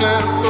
darkness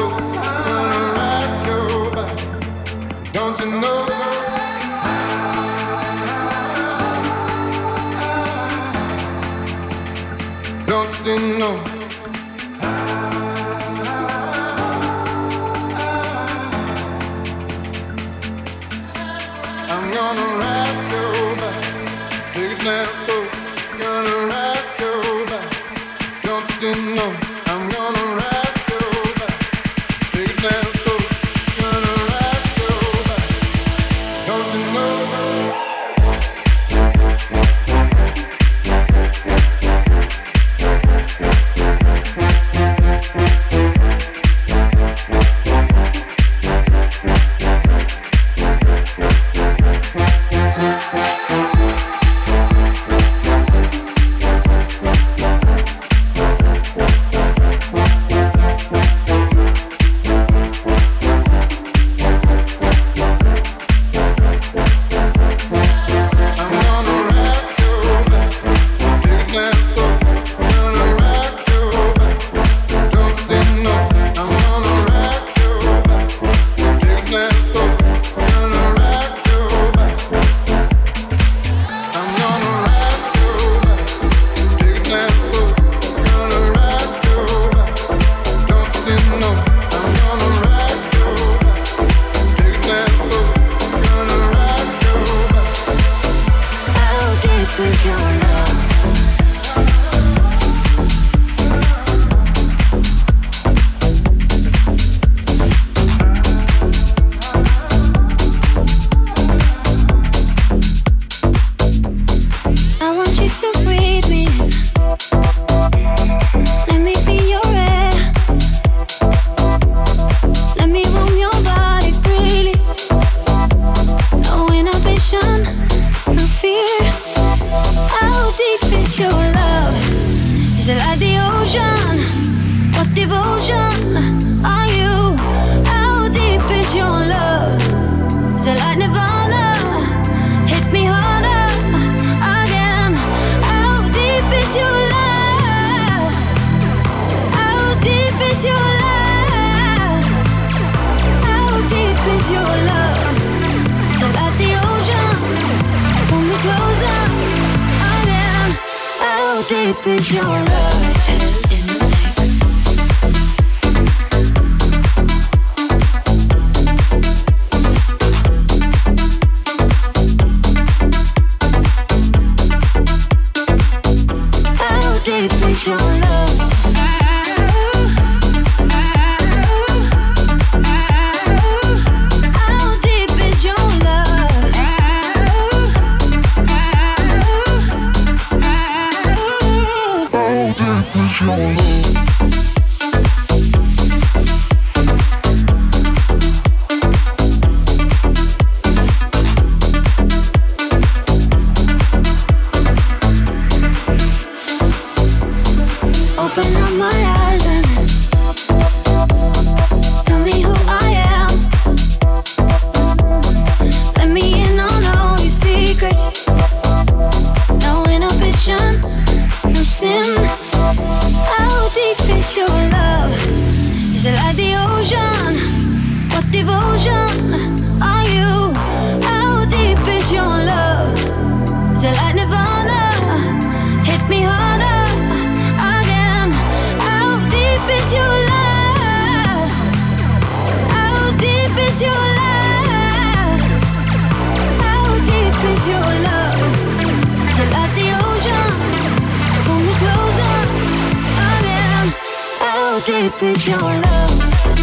deep is your love?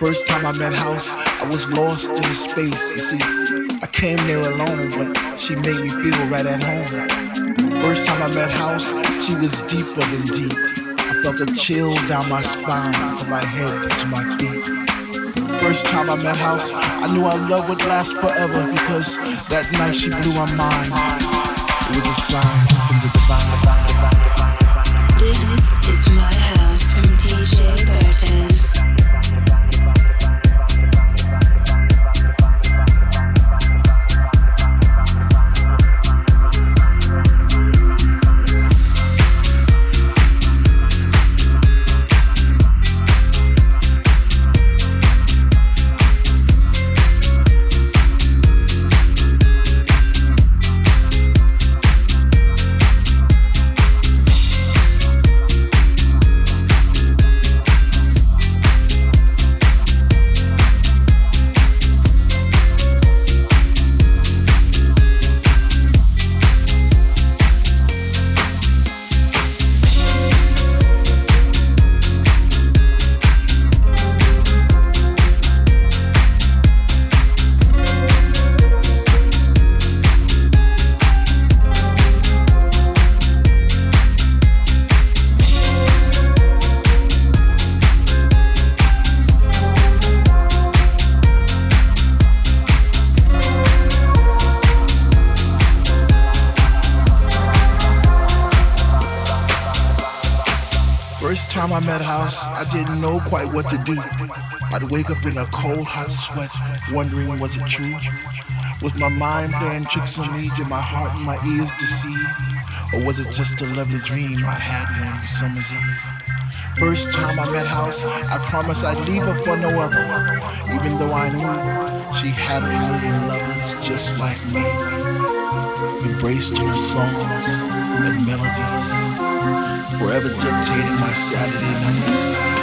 First time I met House, I was lost in space. You see, I came there alone, but she made me feel right at home. First time I met House, she was deeper than deep. I felt a chill down my spine from my head to my feet. First time I met House, I knew our love would last forever because that night she blew my mind. It was a sign from the divine. This is my house from DJ Bertez. Quite what to do. I'd wake up in a cold, hot sweat, wondering was it true? Was my mind playing tricks on me? Did my heart and my ears deceive? Or was it just a lovely dream I had one summer's eve? First time I met House, I promised I'd leave her for no other, even though I knew she had a million lovers just like me, embraced her songs and melodies forever dictating my Saturday nights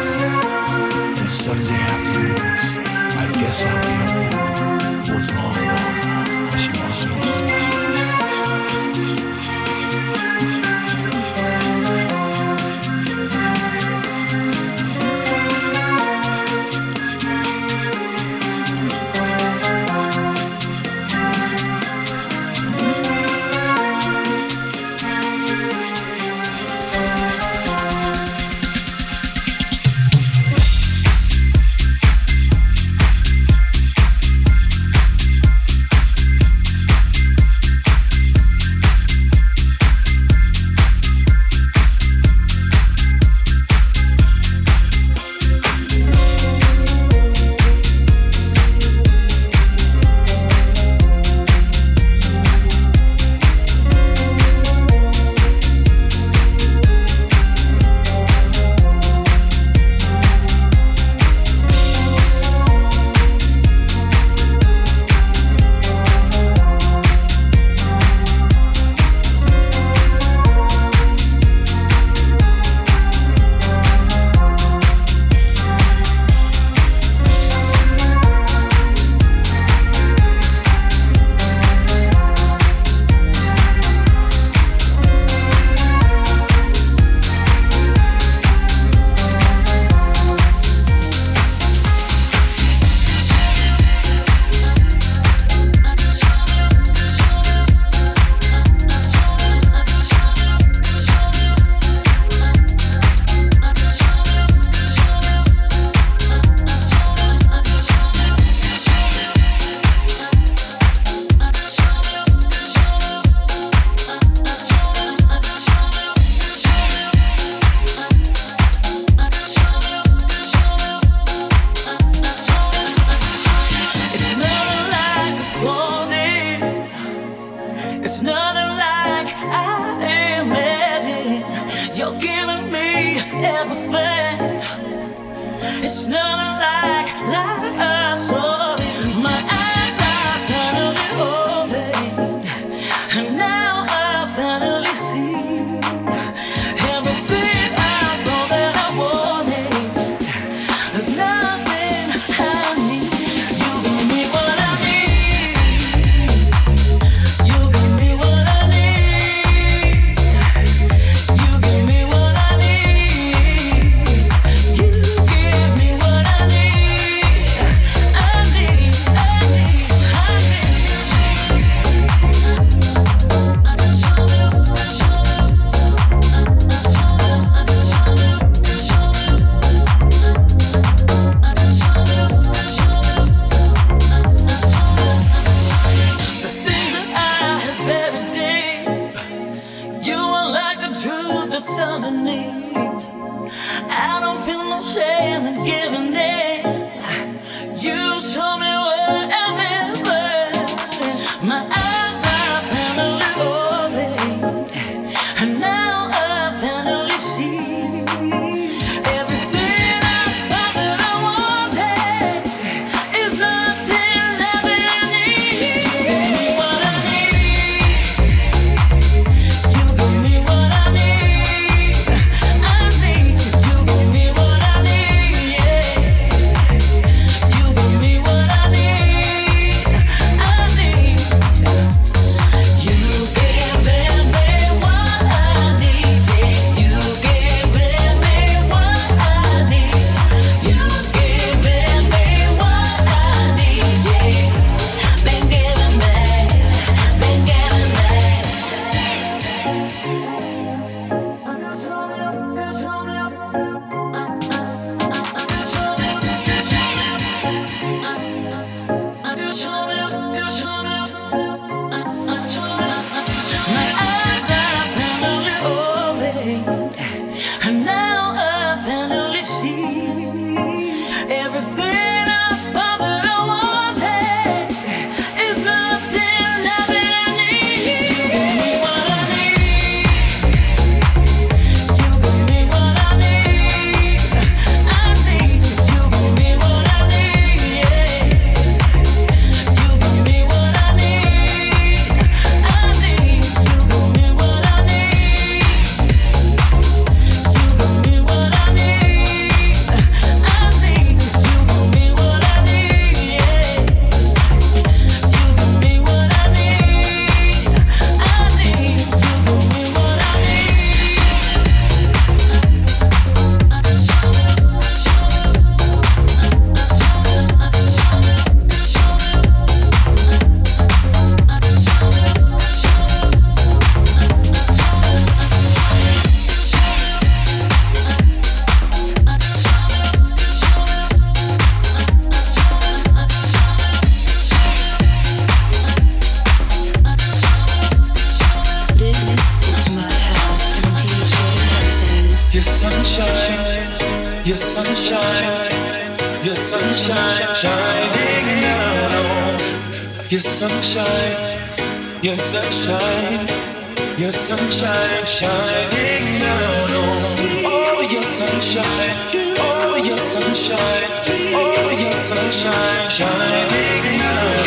and Sunday afternoons. I guess I'll be a fool for as long Your sunshine, your sunshine shining now. Your sunshine, your sunshine, your sunshine shining now. Oh, your sunshine, oh, your sunshine, oh, your sunshine shining now.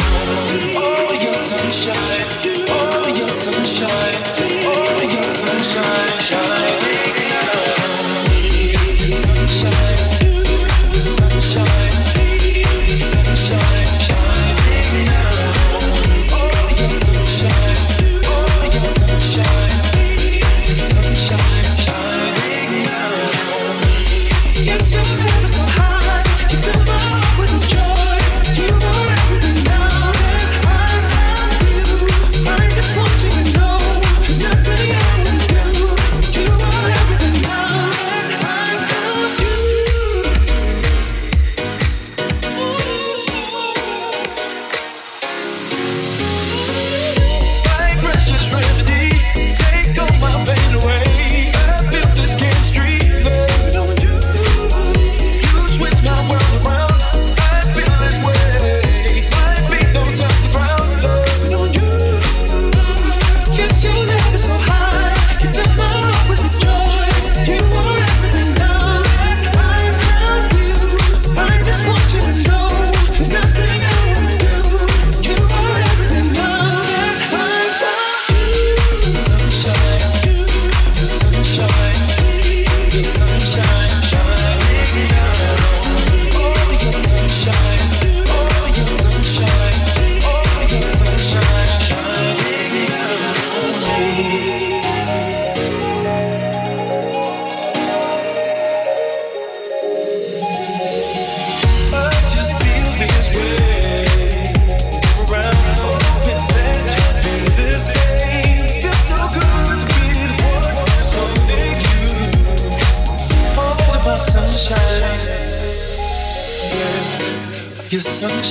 Oh, your sunshine, oh, your sunshine, oh, your sunshine shining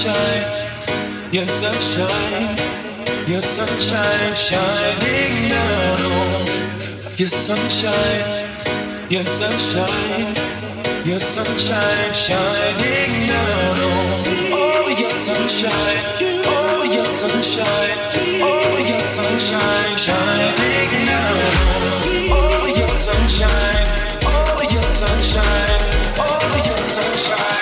sunshine, your sunshine, your sunshine shining down on your sunshine, your sunshine, your sunshine shining down on oh your sunshine, oh your sunshine, oh your sunshine shining down on oh your sunshine, oh your sunshine, oh your sunshine.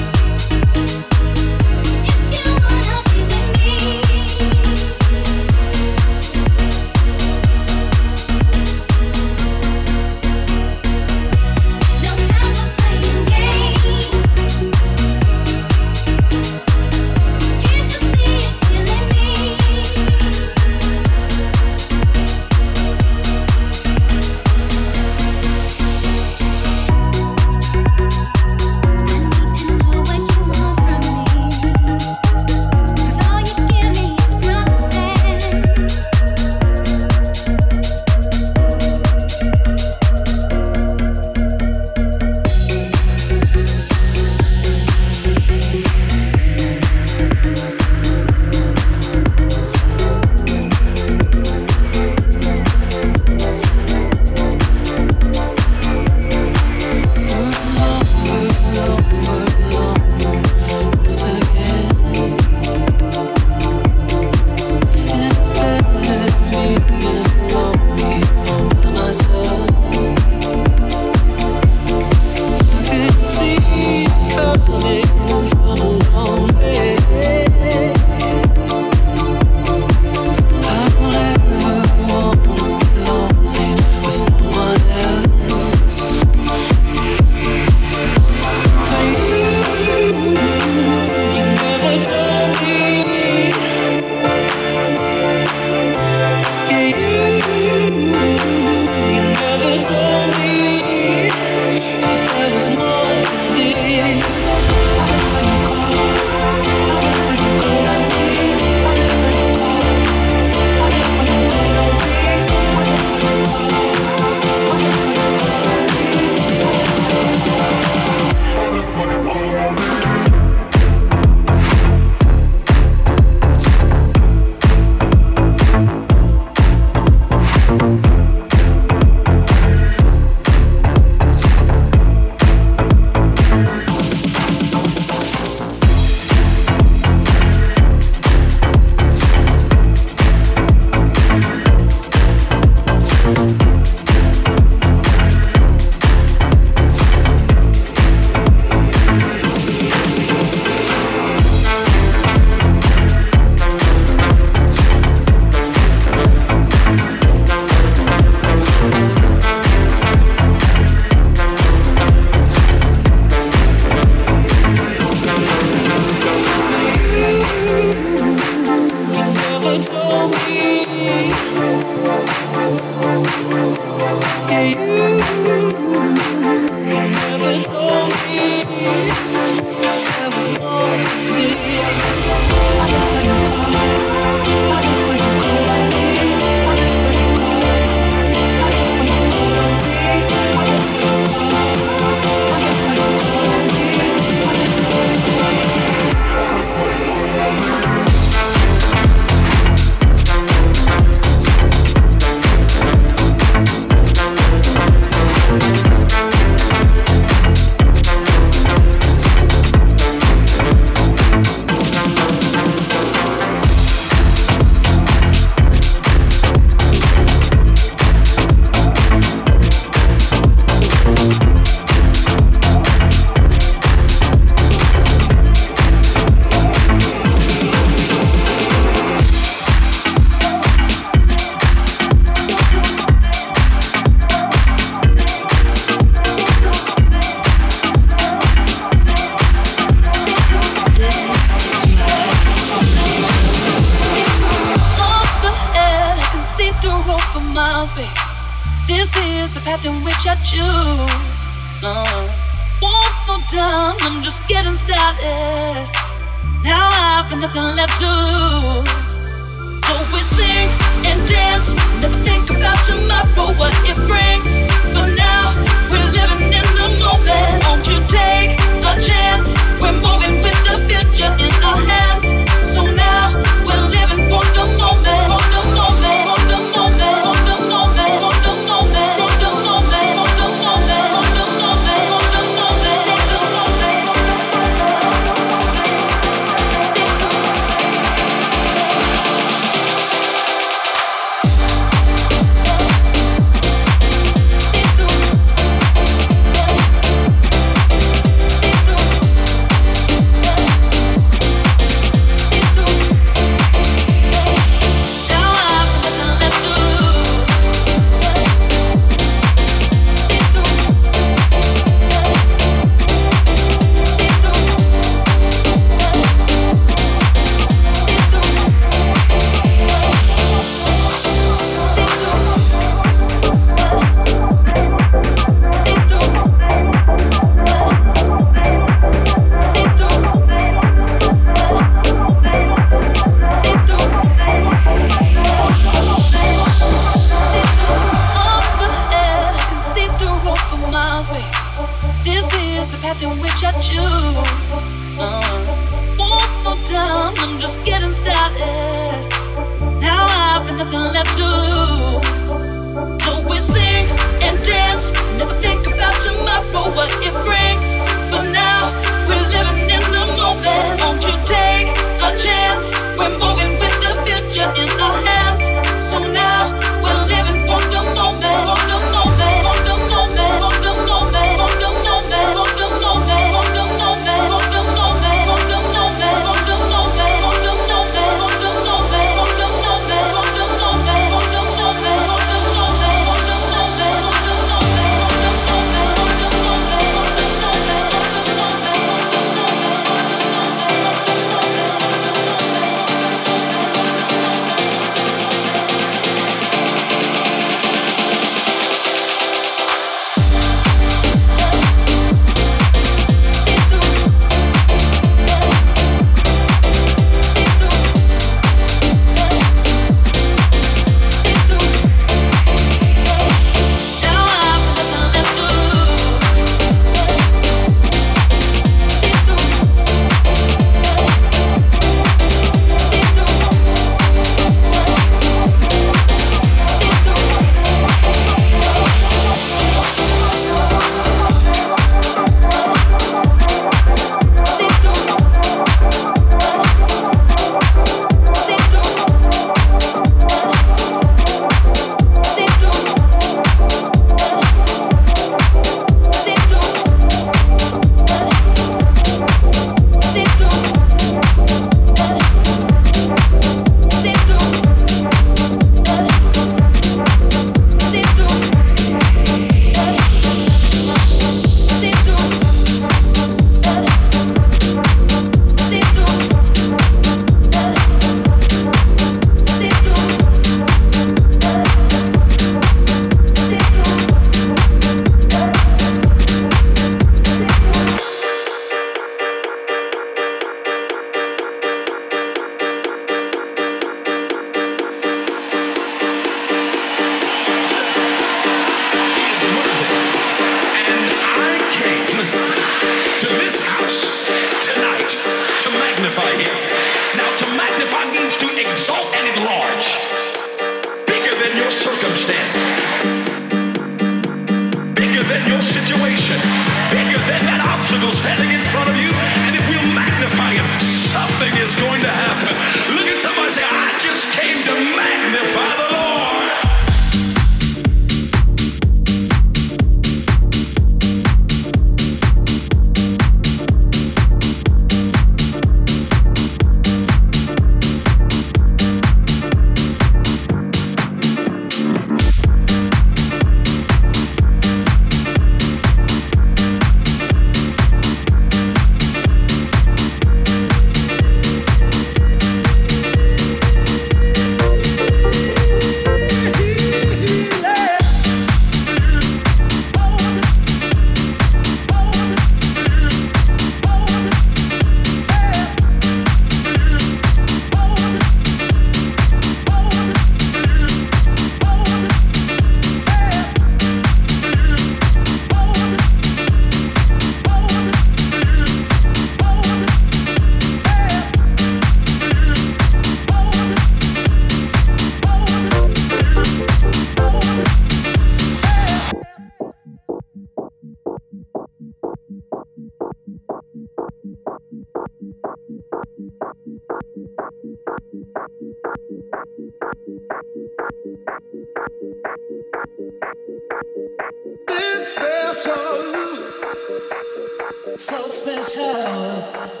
And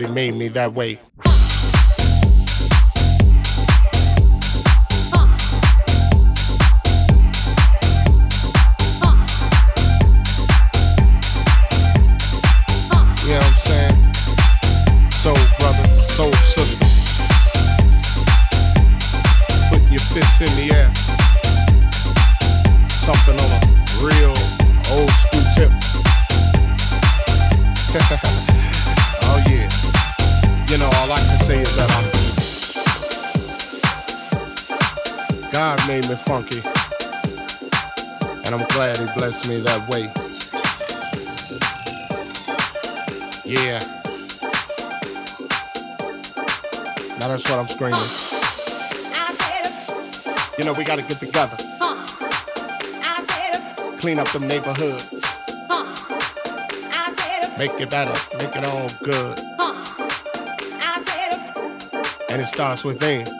Glad he made me that way. Me funky. And I'm glad He blessed me that way. Yeah. Now that's what I'm screaming. You know, we gotta get together. Clean up them neighborhoods. Make it better, make it all good and it starts within.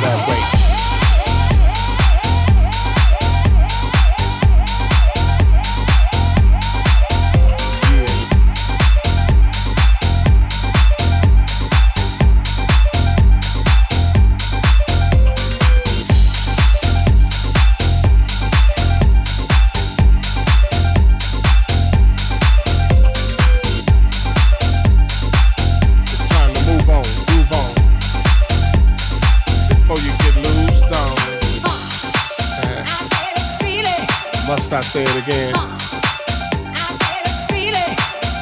say it again?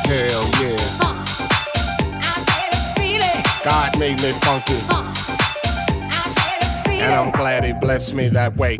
Hell yeah. God made me funky. And I'm glad he blessed me that way.